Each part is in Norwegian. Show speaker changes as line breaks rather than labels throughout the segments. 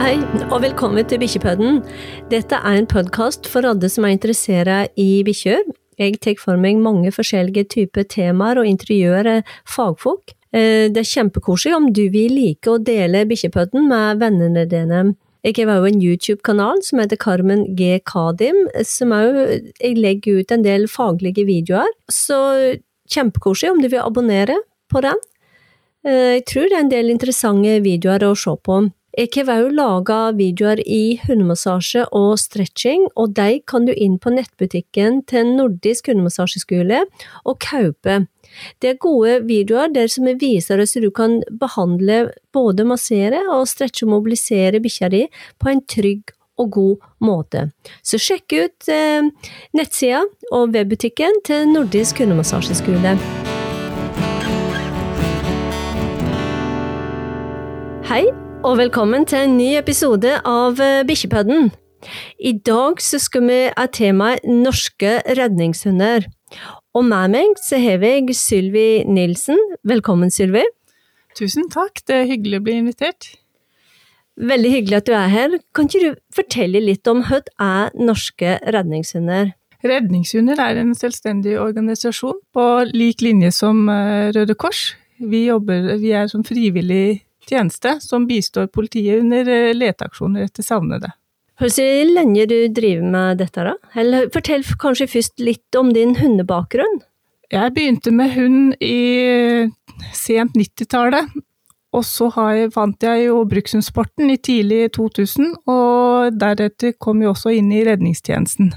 Hei, og velkommen til Bikkjepodden. Dette er en podkast for alle som er interessert i bikkjer. Jeg tar for meg mange forskjellige typer temaer og intervjuer fagfolk. Eh, det er kjempekoselig om du vil like å dele Bikkjepodden med vennene dine. Jeg har også en YouTube-kanal som heter Carmen G. Kadim, som også jeg legger ut en del faglige videoer. Så kjempekoselig om du vil abonnere på den. Eh, jeg tror det er en del interessante videoer å se på. Har også laga videoer i hundemassasje og stretching, og de kan du inn på nettbutikken til Nordisk hundemassasjeskole og kjøpe. Det er gode videoer der som viser hvordan du kan behandle, både massere og stretche og mobilisere bikkja di på en trygg og god måte. Så sjekk ut eh, nettsida og webbutikken til Nordisk hundemassasjeskole. Hei, og velkommen til en ny episode av eh, Bikkjepodden. I dag så skal vi ha temaet norske redningshunder. Og med meg så har jeg Sylvi Nilsen. Velkommen, Sylvi.
Tusen takk, det er hyggelig å bli invitert.
Veldig hyggelig at du er her. Kan ikke du fortelle litt om hva er norske redningshunder?
Redningshunder er en selvstendig organisasjon på lik linje som eh, Røde Kors. Vi, jobber, vi er som frivillig tjeneste som bistår politiet under eh, leteaksjoner etter savnede.
Hvor lenge du driver med dette, da? Eller fortell kanskje først litt om din hundebakgrunn?
Jeg begynte med hund i sent 90-tallet, og så jeg, fant jeg jo brukshundsporten i tidlig 2000, og deretter kom jeg også inn i redningstjenesten.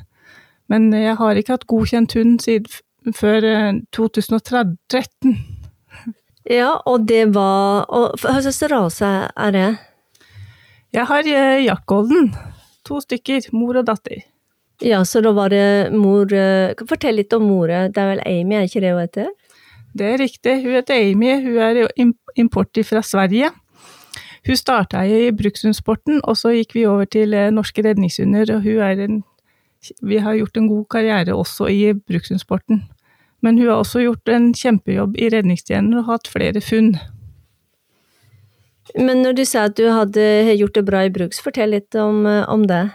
Men jeg har ikke hatt godkjent hund siden før 2013.
Ja, og det var og Hva slags rase er det?
Jeg har eh, jaktgolden. To stykker, mor og datter.
Ja, så da var det mor eh, Fortell litt om mora. Det er vel Amy, er ikke det hun heter?
Det er riktig. Hun heter Amy. Hun er import fra Sverige. Hun starta i brukshundsporten, og så gikk vi over til eh, norske redningshunder. Og hun er en Vi har gjort en god karriere også i brukshundsporten. Men hun har også gjort en kjempejobb i redningstjenesten og hatt flere funn.
Men når du sa at du hadde gjort det bra i bruks, fortell litt om, eh, om det.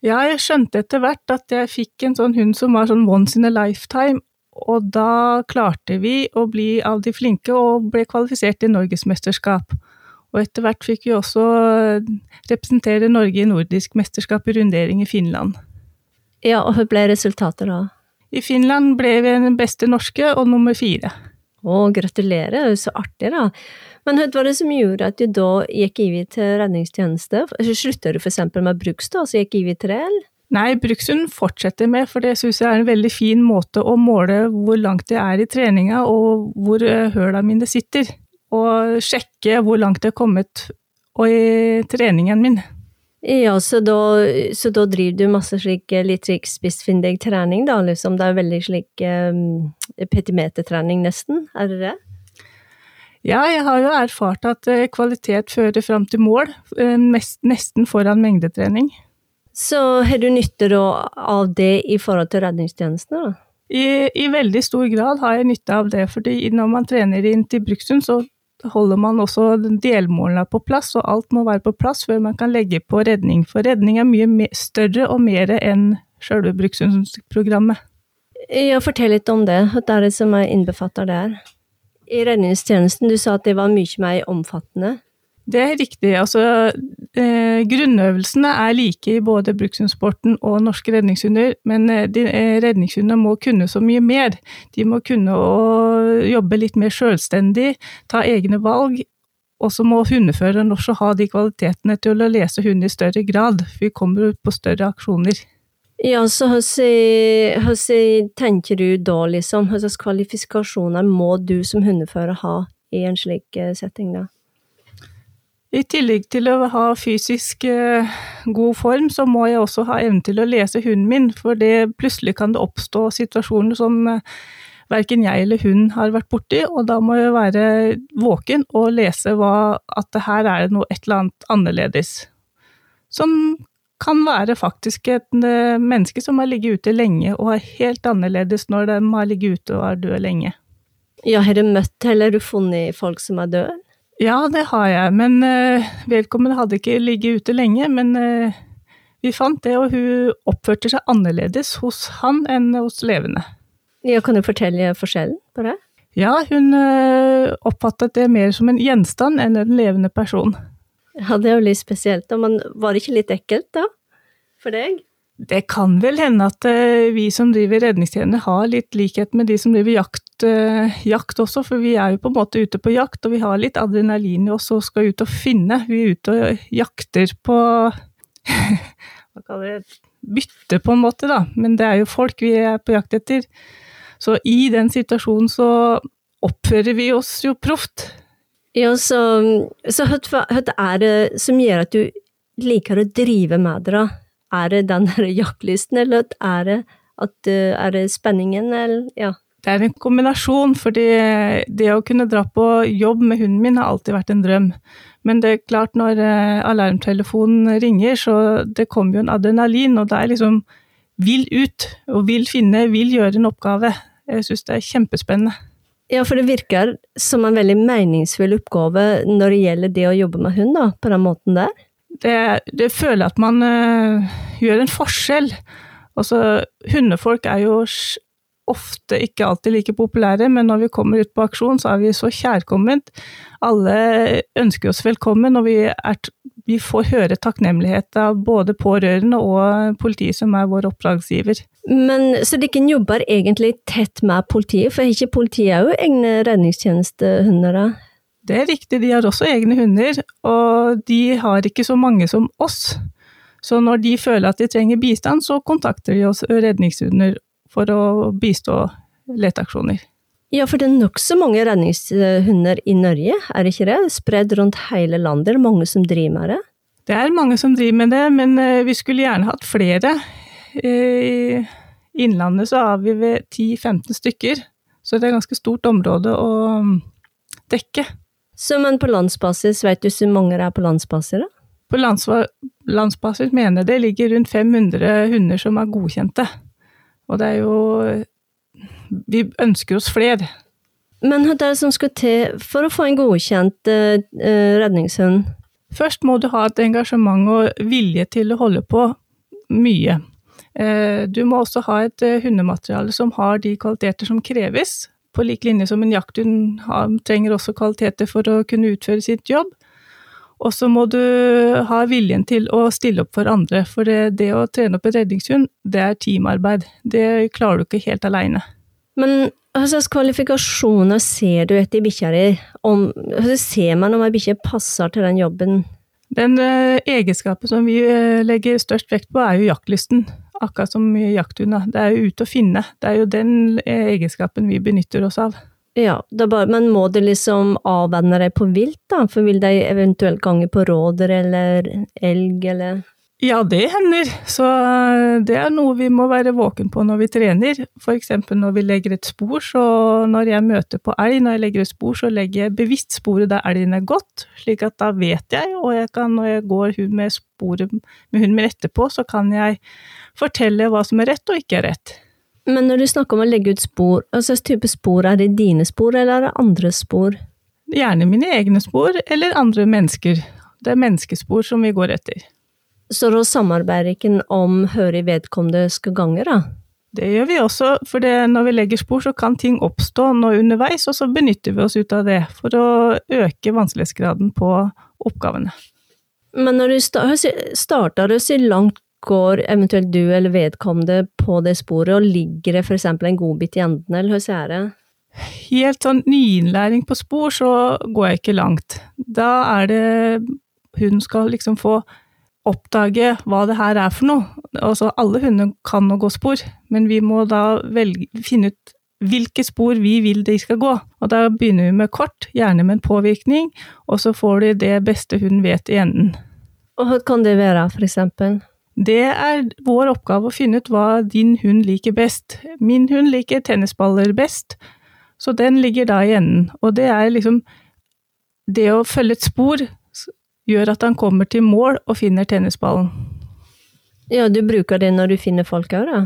Ja, jeg skjønte etter hvert at jeg fikk en sånn hund som var sånn once in a lifetime, og da klarte vi å bli av de flinke og ble kvalifisert til norgesmesterskap. Og etter hvert fikk vi også representere Norge i nordisk mesterskap i rundering i Finland.
Ja, og hva ble resultatet da?
I Finland ble vi den beste norske og nummer fire.
Å, gratulerer, så artig da. Men hva var det som gjorde at du da gikk over til redningstjeneste? Slutta du for eksempel med bruks da, så gikk over til det, eller?
Nei, Brukshund fortsetter med, for det syns jeg er en veldig fin måte å måle hvor langt jeg er i treninga og hvor eh, høla mine sitter. Og sjekke hvor langt jeg er kommet i treningen min.
Ja, så da, så da, driver du masse slik eh, litt slik spissfindig trening, da, liksom? Det er veldig slik um, petimetertrening, nesten? Er det det?
Ja, jeg har jo erfart at uh, kvalitet fører fram til mål, mest, nesten foran mengdetrening.
Så har du nytte da av det i forhold til redningstjenestene, da?
I, I, veldig stor grad har jeg nytte av det, fordi når man trener inn til Bruksund, så holder man også delmålene på plass, og alt må være på plass før man kan legge på redning. For redning er mye større og mer enn selve brukshundsprogrammet.
Ja, fortell litt om det. Hva er det som er innbefatter der? I redningstjenesten, du sa at det var mye mer omfattende.
Det er riktig. Altså, eh, grunnøvelsene er like i både brukshundsporten og norske redningshunder, men eh, de, eh, redningshundene må kunne så mye mer. De må kunne å jobbe litt mer selvstendig, ta egne valg. Og så må hundeføreren også ha de kvalitetene til å lese hund i større grad, for vi kommer ut på større aksjoner.
Ja, så hvordan tenker du da, liksom? Slags kvalifikasjoner må du som hundefører ha i en slik eh, setting, da?
I tillegg til å ha fysisk eh, god form, så må jeg også ha evnen til å lese hunden min, for det, plutselig kan det oppstå situasjoner som eh, verken jeg eller hun har vært borti, og da må jeg være våken og lese hva, at her er det noe et eller annet annerledes. Som kan være faktisk et eh, menneske som har ligget ute lenge og er helt annerledes når de har ligget ute og er døde lenge.
Ja, har du møtt eller funnet folk som er døde?
Ja, det har jeg, men uh, vedkommende hadde ikke ligget ute lenge. Men uh, vi fant det, og hun oppførte seg annerledes hos han enn hos levende.
Ja, Kan du fortelle forskjellen på det?
Ja, hun uh, oppfattet det mer som en gjenstand enn en levende person.
Ja, det er jo litt spesielt. Men var det ikke litt ekkelt, da? For deg?
Det kan vel hende at vi som driver redningstjeneste har litt likhet med de som driver jakt, uh, jakt, også, for vi er jo på en måte ute på jakt, og vi har litt adrenalin i oss og skal ut og finne. Vi er ute og jakter på Hva kaller det Bytte, på en måte, da. Men det er jo folk vi er på jakt etter. Så i den situasjonen så oppfører vi oss jo proft.
Ja, så, så hva er det som gjør at du liker å drive med det, da? Er det den jaktlysten, eller er det, at, eh, er det spenningen, eller ja?
Det er en kombinasjon, fordi det å kunne dra på jobb med hunden min har alltid vært en drøm. Men det er klart, når eh, alarmtelefonen ringer, så det kommer jo en adrenalin, og det er liksom vil ut, og vil finne, vil gjøre en oppgave. Jeg syns det er kjempespennende.
Ja, for det virker som en veldig meningsfull oppgave når det gjelder det å jobbe med hund, da, på den måten der?
det, det føler at man øh, gjør en forskjell. Altså, hundefolk er jo ofte ikke alltid like populære, men når vi kommer ut på aksjon, så er vi så kjærkomment. Alle ønsker oss velkommen, og vi, er, vi får høre takknemlighet av både pårørende og politiet, som er vår oppdragsgiver.
Men Så dere jobber egentlig tett med politiet, for ikke politiet jo egne redningstjenestehunder?
Det er riktig, de har også egne hunder, og de har ikke så mange som oss. Så når de føler at de trenger bistand, så kontakter de oss redningshunder for å bistå leteaksjoner.
Ja, for det er nokså mange redningshunder i Norge, er det ikke det? Spredd rundt hele landet, det er mange som driver med det?
Det er mange som driver med det, men eh, vi skulle gjerne hatt flere. I Innlandet så har vi ved 10-15 stykker, så det er et ganske stort område å dekke.
Så men på landsbasis, vet du hvor mange det er på landsbasis? da?
På landsbasis mener jeg det ligger rundt 500 hunder som er godkjente. Og det er jo Vi ønsker oss flere.
Men hva er det som skal til for å få en godkjent uh, redningshund?
Først må du ha et engasjement og vilje til å holde på mye. Uh, du må også ha et uh, hundemateriale som har de kvaliteter som kreves på lik linje som en jakthund trenger også kvaliteter for å kunne utføre sitt jobb. Og så må du ha viljen til å stille opp for andre, for det, det å trene opp en redningshund, det er teamarbeid. Det klarer du ikke helt aleine.
Men hva slags kvalifikasjoner ser du etter bikkja di? Ser man om ei bikkje passer til den jobben?
Den uh, egenskapen som vi uh, legger størst vekt på, er jo jaktlysten akkurat som jakthunder. Det er jo ute å finne. Det er jo den egenskapen vi benytter oss av.
Ja, bare, men må du liksom avvenne deg på vilt, da? For vil de eventuelt gange på råder eller elg, eller?
Ja, det hender. Så eh, det er noe vi må være våken på når vi trener. For eksempel når vi legger et spor, så når jeg møter på elg, når jeg legger et spor, så legger jeg bevisst sporet der elgen er gått, slik at da vet jeg, og jeg kan, når jeg går med sporet med hunden min etterpå, så kan jeg fortelle hva som er rett og ikke er rett.
Men når du snakker om å legge ut spor, hva slags type spor? Er det dine spor, eller er det andre spor?
Gjerne mine egne spor, eller andre mennesker. Det er menneskespor som vi går etter.
Så da samarbeider ikke om høret vedkommende skal gange, da?
Det gjør vi også, for når vi legger spor, så kan ting oppstå nå underveis, og så benytter vi oss ut av det for å øke vanskelighetsgraden på oppgavene.
Men når du starter, si langt går eventuelt du eller vedkommende på det sporet, og ligger det f.eks. en godbit i enden, eller hvordan er det?
Helt sånn nyinnlæring på spor, så går jeg ikke langt. Da er det hun skal liksom få oppdage hva det her er for noe. Altså, alle hunder kan å gå spor, men vi må da velge, finne ut hvilke spor vi vil de skal gå. Og da begynner vi med kort, gjerne med en påvirkning, og så får de det beste hunden vet i enden.
Og hva kan det være, for eksempel?
Det er vår oppgave å finne ut hva din hund liker best. Min hund liker tennisballer best, så den ligger da i enden. Og det er liksom Det å følge et spor gjør at han kommer til mål og finner tennisballen.
Ja, du bruker det når du finner folk òg, da?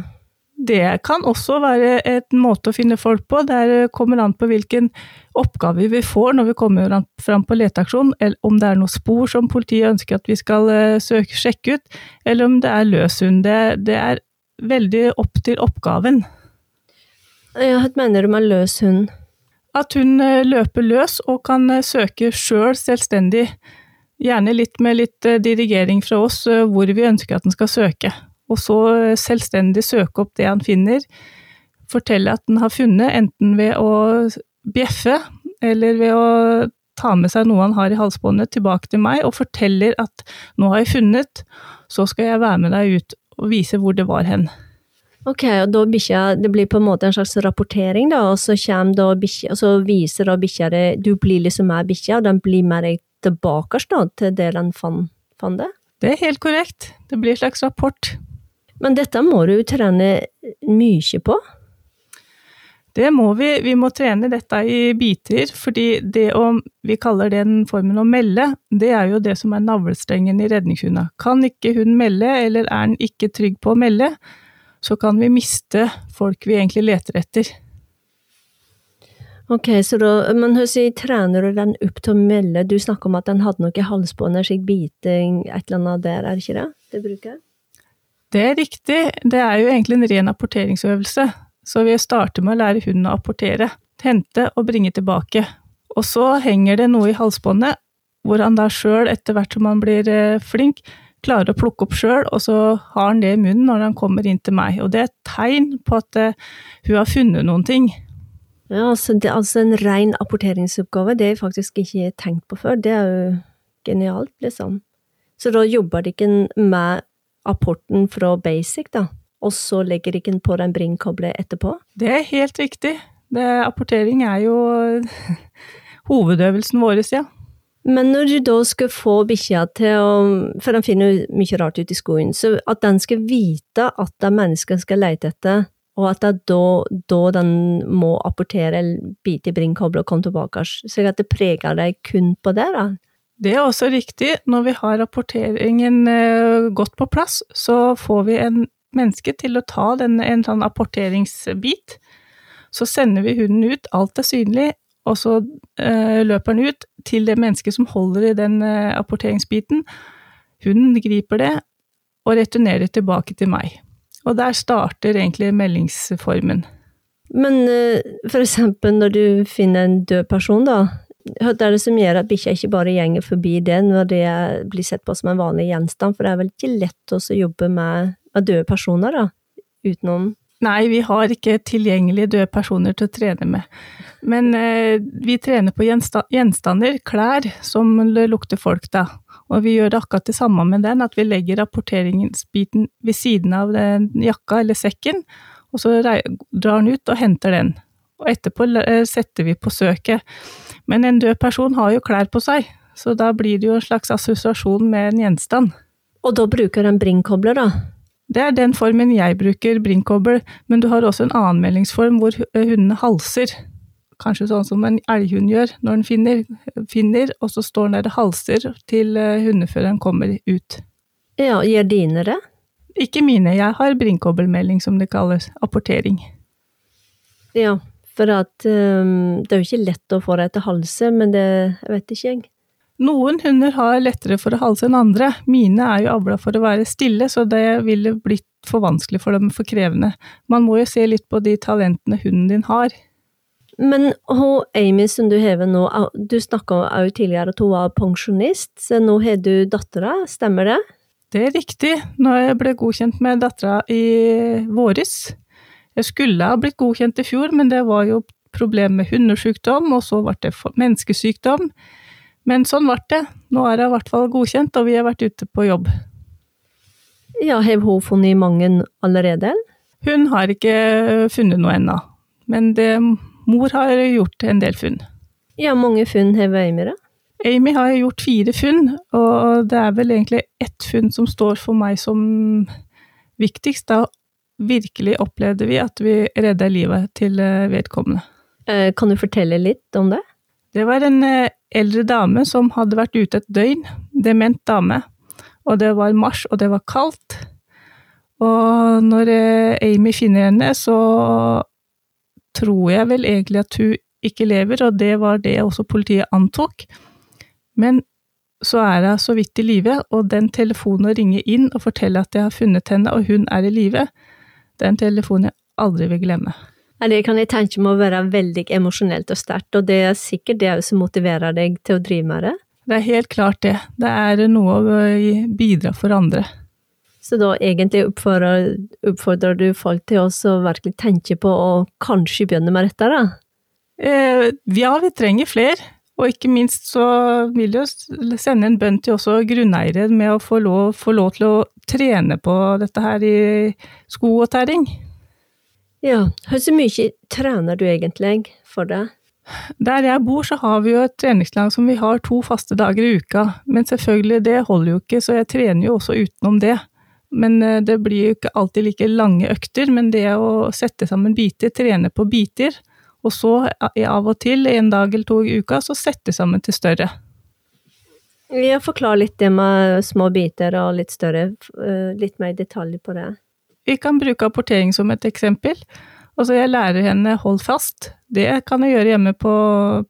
Det kan også være en måte å finne folk på. Det kommer an på hvilken oppgave vi får når vi kommer fram på leteaksjon, eller om det er noen spor som politiet ønsker at vi skal eh, søke, sjekke ut, eller om det er løs hund. Det, det, er veldig opp til oppgaven.
Ja, hva mener du med løs hund?
At hun eh, løper løs og kan eh, søke sjøl selvstendig. Gjerne litt med litt dirigering fra oss hvor vi ønsker at den skal søke og så selvstendig søke opp det han finner, fortelle at han har funnet, enten ved å bjeffe eller ved å ta med seg noe han har i halsbåndet tilbake til meg og forteller at 'nå har jeg funnet, så skal jeg være med deg ut og vise hvor det var hen'.
Ok, og da bikkja, det blir på en måte en slags rapportering, da, og så da bikkja, og så viser da bikkja det, du blir liksom med bikkja, og den blir med deg tilbake da, til der den fant det?
Det er helt korrekt, det blir en slags rapport.
Men dette må du trene mye på?
Det må vi. Vi må trene dette i biter, fordi det om Vi kaller den formen å melde, det er jo det som er navlestrengen i redningshunda. Kan ikke hun melde, eller er den ikke trygg på å melde, så kan vi miste folk vi egentlig leter etter.
Ok, så da, men hvordan trener du den opp til å melde? Du snakker om at den hadde noe i halsbåndet, slik biting, et eller annet der, er det ikke det? Det bruker jeg?
Det er riktig, det er jo egentlig en ren apporteringsøvelse. Så vi starter med å lære hunden å apportere, hente og bringe tilbake. Og så henger det noe i halsbåndet, hvor han da sjøl, etter hvert som han blir eh, flink, klarer å plukke opp sjøl, og så har han det i munnen når han kommer inn til meg. Og det er et tegn på at uh, hun har funnet noen ting.
Ja, altså, det, altså en ren apporteringsoppgave, det har jeg faktisk ikke tenkt på før. Det er jo genialt, liksom. Så da jobber de ikke med apporten fra basic, da, og så legger ikke den på den bringkoblet etterpå?
Det er helt riktig. Det, apportering er jo hovedøvelsen vår, ja.
Men når du da skal få bikkja til å For den finner jo mye rart ut i skogen. Så at den skal vite at det er mennesker skal lete etter, og at det da, da den må apportere eller bite i bringkoblet og komme tilbake, så at det preger deg kun på det, da?
Det er også riktig. Når vi har rapporteringen eh, godt på plass, så får vi en menneske til å ta den, en sånn apporteringsbit. Så sender vi hunden ut, alt er synlig, og så eh, løper den ut til det mennesket som holder i den eh, apporteringsbiten. Hunden griper det og returnerer tilbake til meg. Og der starter egentlig meldingsformen.
Men for eksempel når du finner en død person, da, hva er det som gjør at bikkja ikke bare gjenger forbi det når det blir sett på som en vanlig gjenstand, for det er vel ikke lett å jobbe med, døde personer, da, utenom
Nei, vi har ikke tilgjengelige døde personer til å trene med. Men eh, vi trener på gjenstander, klær, som lukter folk, da. Og vi gjør det akkurat det samme med den, at vi legger rapporteringsbiten ved siden av den jakka eller sekken, og så drar den ut og henter den. Og etterpå eh, setter vi på søket. Men en død person har jo klær på seg, så da blir det jo en slags assosiasjon med en gjenstand.
Og da bruker en bringkobler, da?
Det er den formen jeg bruker, bringkobber, men du har også en annen meldingsform hvor hundene halser. Kanskje sånn som en elghund gjør når den finner, finner og så står den der og halser til eh, hundeføreren kommer ut.
Ja, gjør dine det?
Ikke mine, jeg har bringkobbelmelding som det kalles, apportering.
Ja, for at um, det er jo ikke lett å få det til halse, men det jeg vet ikke, jeg.
Noen hunder har lettere for å halse enn andre. Mine er jo avla for å være stille, så det ville blitt for vanskelig for dem, for krevende. Man må jo se litt på de talentene hunden din har.
Men hun Amy som du har nå, du snakka jo tidligere at hun var pensjonist, så nå har du dattera, stemmer det?
Det er riktig. Når jeg ble godkjent med dattera i våres, jeg skulle ha blitt godkjent i fjor, men det var jo problem med hundesykdom, og så ble det menneskesykdom. Men sånn ble det. Nå er jeg i hvert fall godkjent, og vi har vært ute på jobb.
Ja, har hun funnet mange allerede?
Hun har ikke funnet noe ennå, men det, mor har gjort en del funn.
Ja, mange funn har Amy, da?
Amy har gjort fire funn, og det er vel egentlig ett funn som står for meg som viktigst. Da virkelig opplevde vi at vi redda livet til eh, vedkommende.
Eh, kan du fortelle litt om det?
Det var en eh, eldre dame som hadde vært ute et døgn. Dement dame. Og det var mars, og det var kaldt. Og når Amy finner henne, så tror jeg vel egentlig at hun ikke lever, og det var det også politiet antok. Men så er hun så vidt i live, og den telefonen å ringe inn og fortelle at jeg har funnet henne og hun er i live, den telefon jeg aldri vil glemme.
Det kan jeg tenke meg å være veldig emosjonelt og sterkt, og det er sikkert det som motiverer deg til å drive med det?
Det er helt klart det. Det er noe å bidra for andre.
Så da egentlig oppfordrer, oppfordrer du folk til å virkelig tenke på å kanskje begynne med dette, da?
Eh, ja, vi trenger flere. Og ikke minst så vil jeg sende en bønn til også grunneiere med å få lov, få lov, til å trene på dette her i sko og tæring.
Ja, hvor mye trener du egentlig for det?
Der jeg bor, så har vi jo et treningslag som vi har to faste dager i uka. Men selvfølgelig, det holder jo ikke, så jeg trener jo også utenom det. Men eh, det blir jo ikke alltid like lange økter, men det å sette sammen biter, trene på biter, og så av og til, en dag eller to i uka, så sette sammen til større.
Ja, forklar litt det med små biter og litt større, eh, litt mer detalj på det.
Vi kan bruke apportering som et eksempel. Altså, jeg lærer henne hold fast. Det kan jeg gjøre hjemme på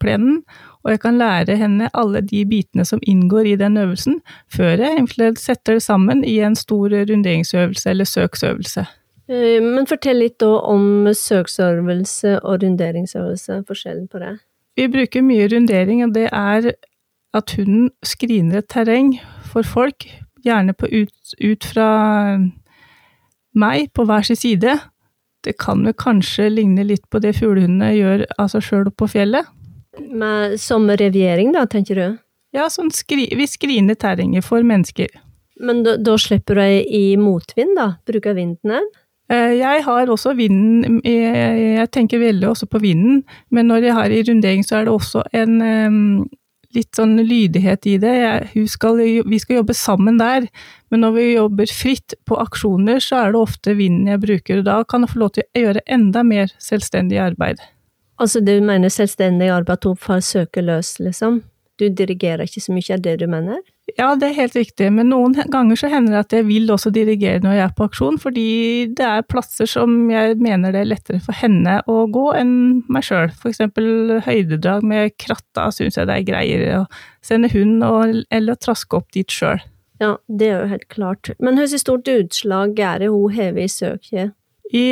plenen. Og jeg kan lære henne alle de bitene som inngår i den øvelsen, før jeg setter det sammen i en stor runderingsøvelse eller søksøvelse.
Eh, men fortell litt da om søksøvelse og runderingsøvelse, forskjellen på det.
Vi bruker mye rundering, og det er at hunden screener et terreng for folk, gjerne ut, ut fra meg på hver sin side. Det kan jo kanskje ligne litt på det fuglehundene gjør av seg sjøl på fjellet.
Med, som reviering, da, tenker du?
Ja, sånn skri, vi screener terrenget for mennesker.
Men da, da slipper du i motvind, da? Bruker vinden her?
Eh, jeg har også vinden, jeg tenker veldig også på vinden, men når jeg har i rundering, så er det også en litt sånn lydighet i det. Jeg, skal, vi skal jobbe sammen der, men når vi jobber fritt på aksjoner, så er det ofte vinden jeg bruker, og da kan jeg få lov til å gjøre enda mer selvstendig arbeid.
Altså du mener selvstendig arbeid to for å søke løs, liksom? Du dirigerer ikke så mye, er det du mener?
Ja, det er helt riktig, men noen ganger så hender det at jeg vil også dirigere når jeg er på aksjon, fordi det er plasser som jeg mener det er lettere for henne å gå enn meg sjøl. Eksempel høydedrag med kratta syns jeg det er greiere å sende hund og, eller traske opp dit sjøl.
Ja, det er jo helt klart. Men hvor stort utslag er det hun har i søket?
I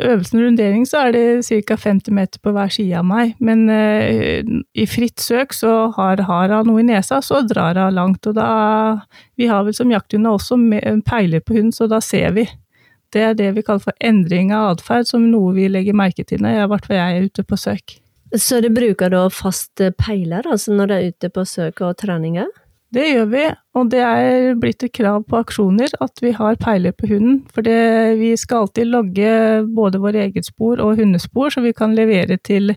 øvelsen rundering så er det ca. 50 meter på hver side av meg, men uh, i fritt søk så har, har noe i nesa, så drar hun langt. Og da Vi har vel som jakthunder også peiler på hunden, så da ser vi. Det er det vi kaller for endring av atferd, som noe vi legger merke til når jeg, jeg er ute på søk.
Så du bruker da fast peiler, altså når du er ute på søk og treninger?
Det gjør vi, og det er blitt et krav på aksjoner at vi har peiler på hunden. For det, vi skal alltid logge både vår eget spor og hundespor, så vi kan levere til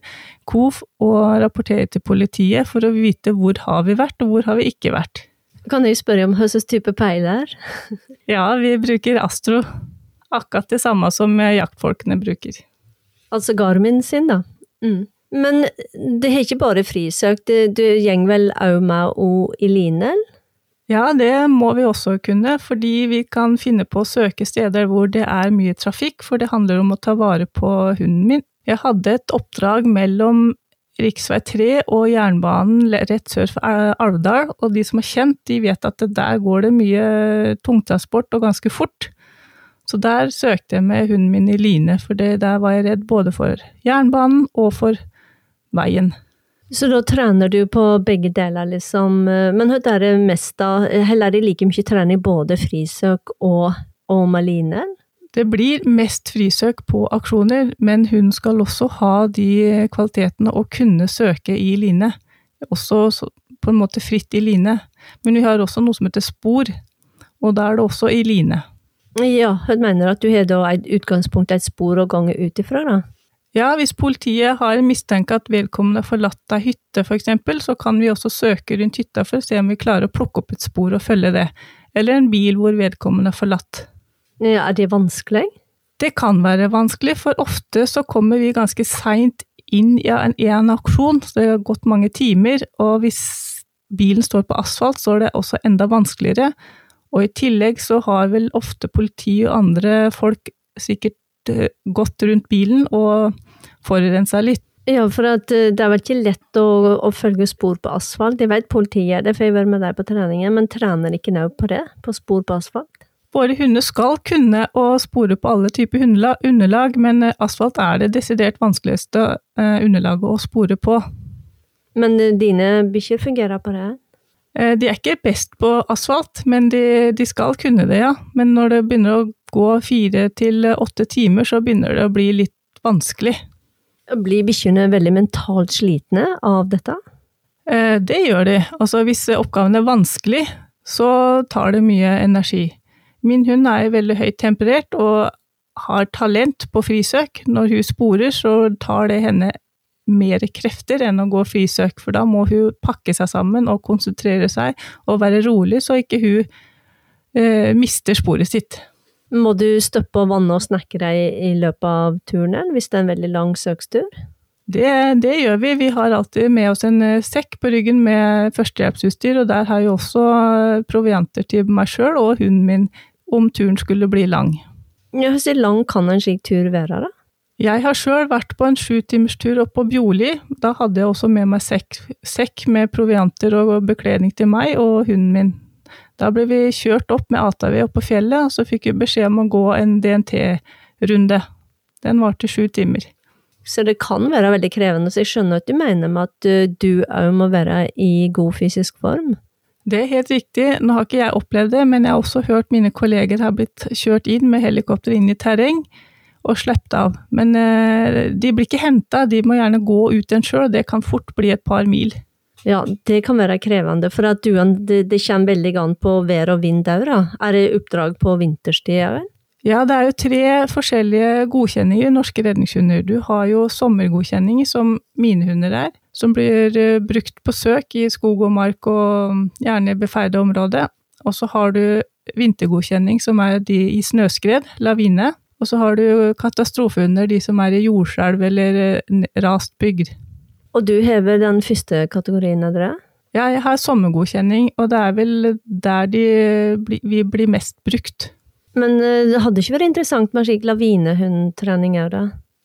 KOF og rapportere til politiet for å vite hvor har vi vært, og hvor har vi ikke vært.
Kan jeg spørre om hva slags type peiler?
ja, vi bruker Astro. Akkurat det samme som jaktfolkene bruker.
Altså Garmin sin, da? Mm. Men det har ikke bare frisøk, det, det går vel òg med o i?
Ja, det må vi også kunne, fordi vi kan finne på å søke steder hvor det er mye trafikk, for det handler om å ta vare på hunden min. Jeg hadde et oppdrag mellom rv. 3 og jernbanen rett sør for Alvdal, og de som har kjent, de vet at der går det mye tungtransport og ganske fort. Så der søkte jeg med hunden min i line, for der var jeg redd både for jernbanen og for veien.
Så da trener du på begge deler, liksom. Men hva er det mest, da? Heller er det like mye trening både frisøk og, og maline?
Det blir mest frisøk på aksjoner, men hun skal også ha de kvalitetene å kunne søke i line. Også på en måte fritt i line. Men vi har også noe som heter spor, og da er det også i line.
Ja, jeg mener at du har da et utgangspunkt, et spor å gange ut ifra, da?
Ja, hvis politiet har mistenkt at vedkommende har forlatt ei hytte f.eks., så kan vi også søke rundt hytta for å se om vi klarer å plukke opp et spor og følge det. Eller en bil hvor vedkommende har forlatt.
Ja, er det vanskelig?
Det kan være vanskelig, for ofte så kommer vi ganske seint inn i en, i en aksjon, så det har gått mange timer, og hvis bilen står på asfalt, så er det også enda vanskeligere. Og i tillegg så har vel ofte politi og andre folk sikkert eh, gått rundt bilen og forurensa litt.
Ja, for eh, det er vel ikke lett å, å følge spor på asfalt. Jeg vet politiet gjør det, for jeg være med deg på treningen, men trener ikke nå på det? På spor på asfalt?
Våre hunder skal kunne å spore på alle typer underlag, men eh, asfalt er det desidert vanskeligste underlaget å spore på.
Men dine bikkjer fungerer på det?
Eh, de er ikke best på asfalt, men de, de, skal kunne det, ja. Men når det begynner å gå fire til åtte timer, så begynner det å bli litt vanskelig.
Blir bikkjene veldig mentalt slitne av dette?
Eh, det gjør de. Altså hvis oppgaven er vanskelig, så tar det mye energi. Min hund er veldig høyt temperert og har talent på frisøk. Når hun sporer, så tar det henne mer krefter enn å gå frisøk, for da må hun pakke seg sammen og konsentrere seg og være rolig, så ikke hun eh, mister sporet sitt.
Må du stoppe å vanne og snakke deg i løpet av turen, hvis det er en veldig lang søkstur?
Det, det, gjør vi. Vi har alltid med oss en eh, sekk på ryggen med førstehjelpsutstyr, og der har jeg også eh, provianter til meg sjøl og hunden min om turen skulle bli lang.
Ja, Hvor lang kan en slik tur være, da?
Jeg har sjøl vært på en sjutimerstur opp på Bjorli. Da hadde jeg også med meg sekk, sekk, med provianter og bekledning til meg og hunden min. Da ble vi kjørt opp med ATV opp på fjellet, og så fikk vi beskjed om å gå en DNT-runde. Den varte sju timer.
Så det kan være veldig krevende, så jeg skjønner at du mener med at eh, du òg må være i god fysisk form?
Det er helt riktig. Nå har ikke jeg opplevd det, men jeg har også hørt mine kolleger har blitt kjørt inn med helikopter inn i terreng og sluppet av. Men eh, de blir ikke henta, de må gjerne gå ut igjen sjøl, det kan fort bli et par mil.
Ja, det kan være krevende, for det, det kommer veldig an på vær og vind òg, da. Er det oppdrag på vinterstid òg?
Ja, det er jo tre forskjellige godkjenninger norske redningshunder. Du har jo sommergodkjenning, som mine hunder er, som blir eh, brukt på søk i skog og mark og gjerne beferda områder. Og så har du vintergodkjenning, som er de i snøskred, lavine. Og så har du katastrofehunder, de som er i jordskjelv eller eh, rast bygd.
Og du hever den første kategorien av dere?
Ja, jeg har sommergodkjenning, og det er vel der de, vi blir mest brukt.
Men eh, det hadde ikke vært interessant med slik lavinehundtrening òg, da?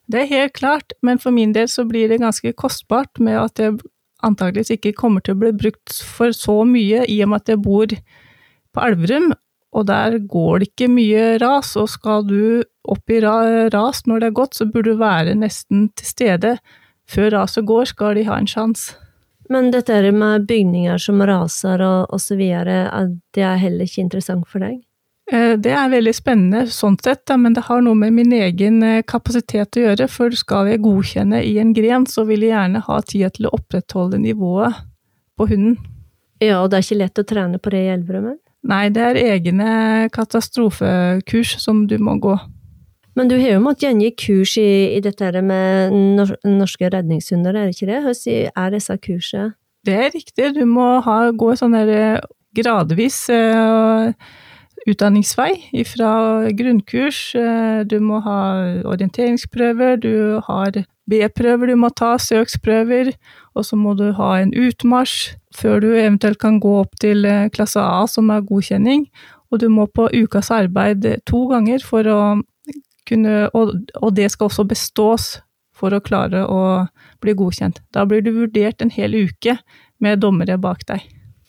Det er helt klart, men for min del så blir det ganske kostbart med at jeg antageligvis ikke kommer til å bli brukt for så mye, i og med at jeg bor på Elverum, og der går det ikke mye ras, og skal du opp i ras når det er gått, så burde du være nesten til stede. Før raset går, skal de ha en sjanse.
Men dette med bygninger som raser og osv., det er heller ikke interessant for deg?
Eh, det er veldig spennende sånn sett, men det har noe med min egen eh, kapasitet å gjøre. For skal jeg godkjenne i en gren, så vil jeg gjerne ha tid til å opprettholde nivået på hunden.
Ja, og det er ikke lett å trene på det i Elverum?
Nei, det er egne katastrofekurs som du må gå.
Men du har jo måttet gjengi kurs i, i dette med norske redningshunder, er det ikke det? Hvordan er disse kursene?
Det er riktig, du må ha, gå sånn der eh, gradvis uh, utdanningsvei fra grunnkurs. Uh, du må ha orienteringsprøver, du har B-prøver du må ta, søksprøver, og så må du ha en utmarsj før du eventuelt kan gå opp til klasse A, som er godkjenning. Og du må på ukas arbeid to ganger for å kunne Og, og det skal også bestås for å klare å bli godkjent. Da blir du vurdert en hel uke med dommere bak deg.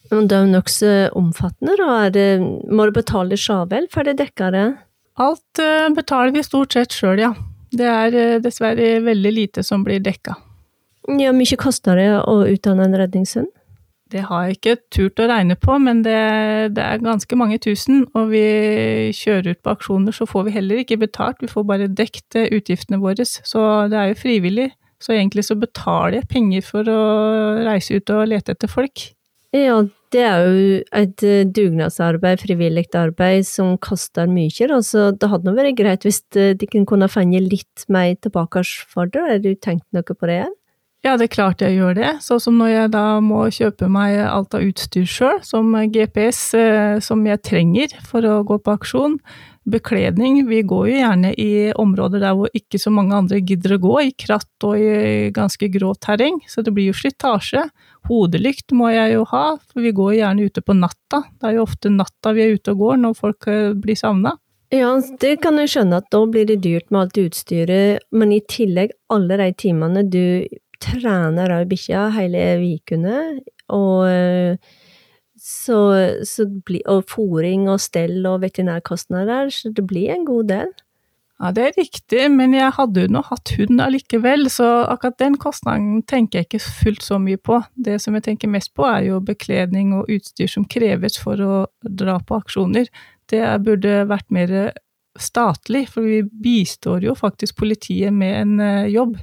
Men det er jo nokså omfattende, da. Det, må du betale sjøl for det dekker det?
Alt uh, betaler vi stort sett sjøl, ja. Det er uh, dessverre veldig lite som blir dekka.
Ja, mye koster det å utdanne en redningshund?
Det har jeg ikke turt å regne på, men det, det, er ganske mange tusen. Og vi kjører ut på aksjoner, så får vi heller ikke betalt, vi får bare dekt utgiftene våre. Så det er jo frivillig. Så egentlig så betaler jeg penger for å reise ut og lete etter folk.
Ja, det er jo et eh, dugnadsarbeid, frivillig arbeid, som koster mye. Altså, det hadde vært greit hvis eh, de kunne fange litt mer tilbake for det. Har du tenkt noe på det?
Ja, det er klart jeg gjør det. Sånn som når jeg da må kjøpe meg alt av utstyr sjøl, som GPS eh, som jeg trenger for å gå på aksjon, bekledning. Vi går jo gjerne i områder der hvor ikke så mange andre gidder å gå, i kratt og i ganske grå terreng, så det blir jo slitasje. Hodelykt må jeg jo ha, for vi går gjerne ute på natta. Det er jo ofte natta vi er ute og går når folk eh, blir savna.
Ja, det kan jeg skjønne at da blir det dyrt med alt utstyret, men i tillegg alle de timene du trener av bikkja hele ukene, og eh, så, så bli, og fôring og stell og veterinærkostnader, så det blir en god del.
Ja, det er riktig, men jeg hadde jo nå hatt hund allikevel, så akkurat den kostnaden tenker jeg ikke fullt så mye på. Det som jeg tenker mest på, er jo bekledning og utstyr som kreves for å dra på aksjoner. Det burde vært mer statlig, for vi bistår jo faktisk politiet med en eh, jobb.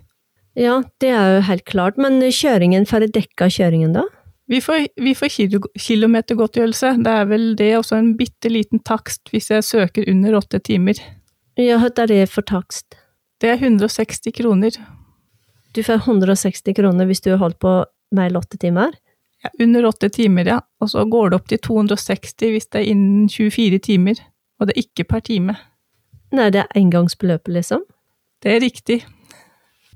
Ja, det er jo helt klart, men kjøringen, får jeg dekka kjøringen da?
Vi får, vi får kilometergodtgjørelse, det er vel det, også en bitte liten takst hvis jeg søker under åtte timer.
Ja, hva er det for takst?
Det er 160 kroner.
Du får 160 kroner hvis du har holdt på mer enn åtte timer?
Ja, under åtte timer, ja. Og så går det opp til 260 hvis det er innen 24 timer. Og det er ikke per time.
Nei, det er engangsbeløpet, liksom?
Det er riktig.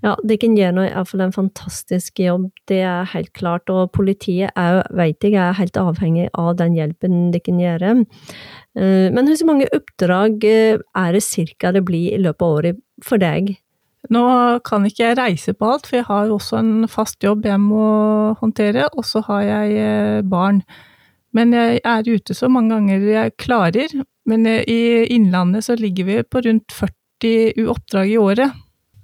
Ja, Dere gjør iallfall en fantastisk jobb, det er helt klart. Og politiet er, vet jeg, er helt avhengig av den hjelpen de gjør. gjøre. men hvor mange oppdrag eh, er det cirka det blir i løpet av året for deg?
Nå kan ikke jeg reise på alt, for jeg har også en fast jobb jeg må håndtere, og så har jeg eh, barn. Men jeg er ute så mange ganger jeg klarer. Men i Innlandet så ligger vi på rundt 40 oppdrag i året.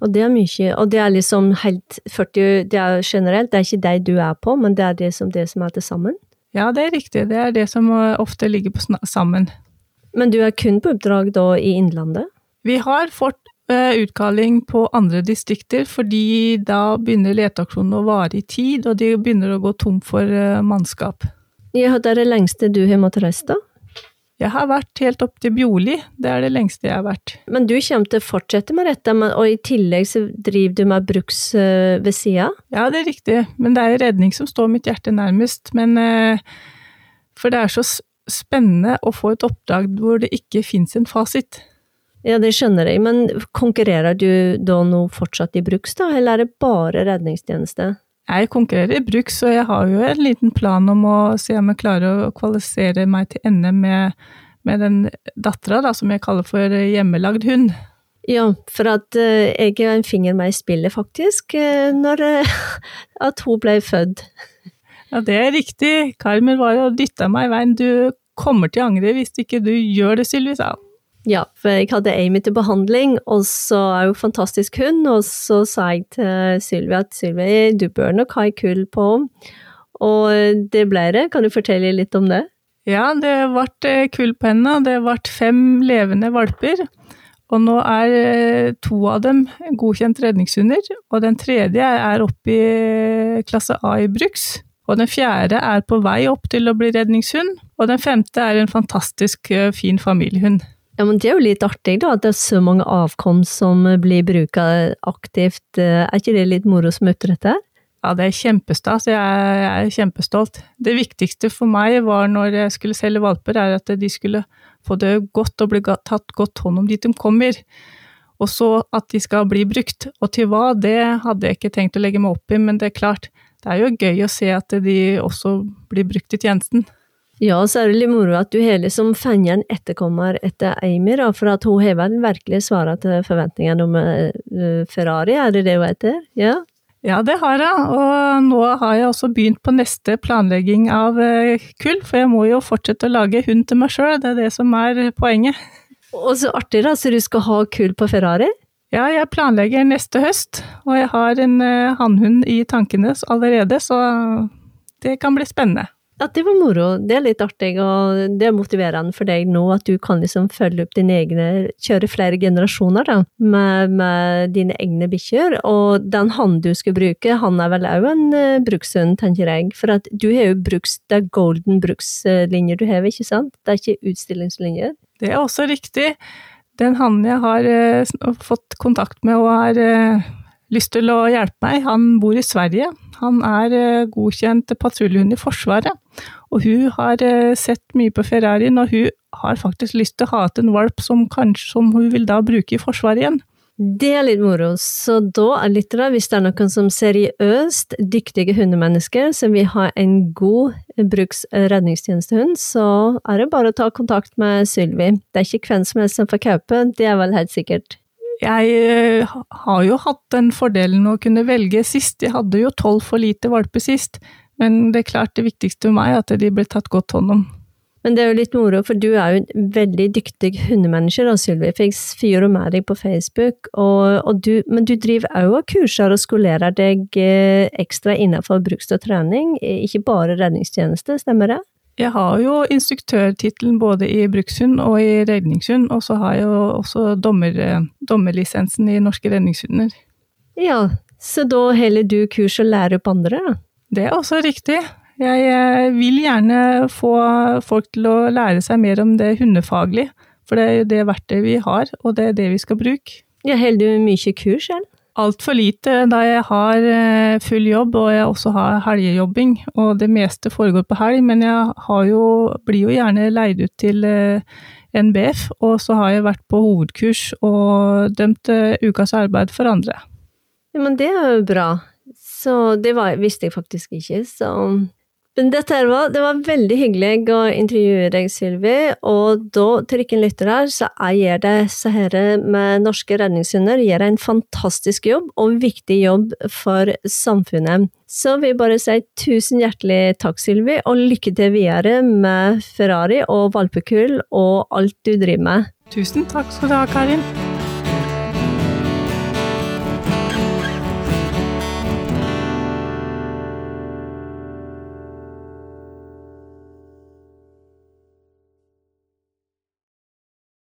Og det er mye, og det er liksom helt 40 Det er generelt, det er ikke deg du er på, men det er det som, det som er til sammen?
Ja, det er riktig. Det er det som eh, ofte ligger på sammen.
Men du er kun på oppdrag da i Innlandet?
Vi har fått uh, utkalling på andre distrikter, fordi da begynner leteaksjonen å vare i tid, og de begynner å gå tom for uh, mannskap.
Ja, det er det lengste du har måttet reise, da?
Jeg har vært helt opp til Bjorli, det er det lengste jeg har vært.
Men du kommer til å fortsette med dette, og i tillegg så driver du med bruks uh, ved sida?
Ja, det er riktig, men det er redning som står mitt hjerte nærmest. Men uh, For det er så spennende å få et oppdrag hvor det ikke fins en fasit.
Ja, det skjønner jeg, men konkurrerer du da nå fortsatt i bruks, da, eller er det bare redningstjeneste?
Jeg konkurrerer i bruk, så jeg har jo en liten plan om å se om jeg klarer å kvalifisere meg til NM med, med den dattera, som jeg kaller for hjemmelagd hund.
Ja, for at uh, jeg er en finger med i spillet, faktisk, uh, når uh, at hun ble født.
Ja, det er riktig. Carmen var og dytta meg i veien. Du kommer til å angre hvis ikke du gjør det, Sylvi, sa han.
Ja, for jeg hadde Amy til behandling, og så er hun fantastisk hund, og så sa jeg til Sylvia at Sylvia, du bør nok ha ei kull på henne. Og det ble det. Kan du fortelle litt om det?
Ja, det ble eh, kull på henne. Det ble fem levende valper. Og nå er eh, to av dem godkjent redningshunder, og den tredje er oppe i eh, klasse A i bruks. Og den fjerde er på vei opp til å bli redningshund, og den femte er en fantastisk fin familiehund.
Ja, men Det er jo litt artig, da, at det er så mange avkom som blir bruka aktivt. Er ikke det litt moro som oppdretter?
Ja, det er kjempestas. Jeg er kjempestolt. Det viktigste for meg var når jeg skulle selge valper, er at de skulle få det godt og bli tatt godt hånd om dit de kommer. Og så at de skal bli brukt. Og til hva, det hadde jeg ikke tenkt å legge meg opp i, men det er klart, det er jo gøy å se at de også blir brukt i tjenesten.
Ja, så er det litt moro at du har liksom funnet en etterkommer etter Amy, da, for at hun har vel virkelig svart til forventningene om uh, Ferrari, er det det hun heter? Ja?
Ja, det har jeg, og nå har jeg også begynt på neste planlegging av uh, kull, for jeg må jo fortsette å lage hund til meg sjøl, det er det som er poenget.
Og så artig, da, så du skal ha kull på Ferrari?
Ja, jeg planlegger neste høst, og jeg har en uh, hannhund i tankene allerede, så det kan bli spennende.
Ja, det var moro. Det er litt artig, og det er motiverende for deg nå at du kan liksom følge opp dine egne Kjøre flere generasjoner da, med, med dine egne bikkjer. Og den han du skal bruke, han er vel òg en uh, brukshund, tenker jeg. For at du har jo bruks, det er golden brukslinjer du har, ikke sant? Det er ikke utstillingslinjer.
Det er også riktig. Den hannen jeg har uh, fått kontakt med og er uh, lyst til å hjelpe meg. Han bor i Sverige. Han er godkjent patruljehund i Forsvaret. Og hun har sett mye på Ferrarien, og hun har faktisk lyst til å ha til en valp som, kanskje, som hun vil da bruke i Forsvaret igjen.
Det er litt moro. Så da er litt da, hvis det er noen som seriøst dyktige hundemennesker som vil ha en god bruks redningstjenestehund, så er det bare å ta kontakt med Sylvi. Det er ikke hvem som helst som får kjøpe, det er vel helt sikkert.
Jeg har jo hatt den fordelen å kunne velge sist. Jeg hadde jo tolv for lite valper sist, men det er klart det viktigste for meg er at de blir tatt godt hånd om.
Men det er jo litt moro, for du er jo en veldig dyktig hundemanager, da, Sylvi. For jeg fyrer med deg på Facebook, og, og du, men du driver også og kurser og skolerer deg eh, ekstra innenfor bruks- og trening, ikke bare redningstjeneste, stemmer det?
Jeg har jo instruktørtittelen både i brukshund og i redningshund, og så har jeg jo også dommer, dommerlisensen i norske redningshunder.
Ja, så da holder du kurs og lærer opp andre, da?
Det er også riktig. Jeg eh, vil gjerne få folk til å lære seg mer om det hundefaglige, for det er jo det verktøyet vi har, og det er det vi skal bruke.
Ja, Holder du mye kurs selv?
Altfor lite, da jeg har eh, full jobb og jeg også har helgejobbing, og det meste foregår på helg, men jeg jo, blir jo gjerne leid ut til eh, NBF, og så har jeg vært på hovedkurs og dømt ukas arbeid for andre.
Ja, Men det er jo bra. Så det var, visste jeg faktisk ikke, så men dette var, det var veldig hyggelig å intervjue deg, Sylvi, og da, til dere lyttere, så gjør det så her med norske redningshunder gjør en fantastisk jobb, og viktig jobb for samfunnet. Så vil jeg bare si tusen hjertelig takk, Sylvi, og lykke til videre med Ferrari og valpekull og alt du driver med.
Tusen takk skal du ha, Karin.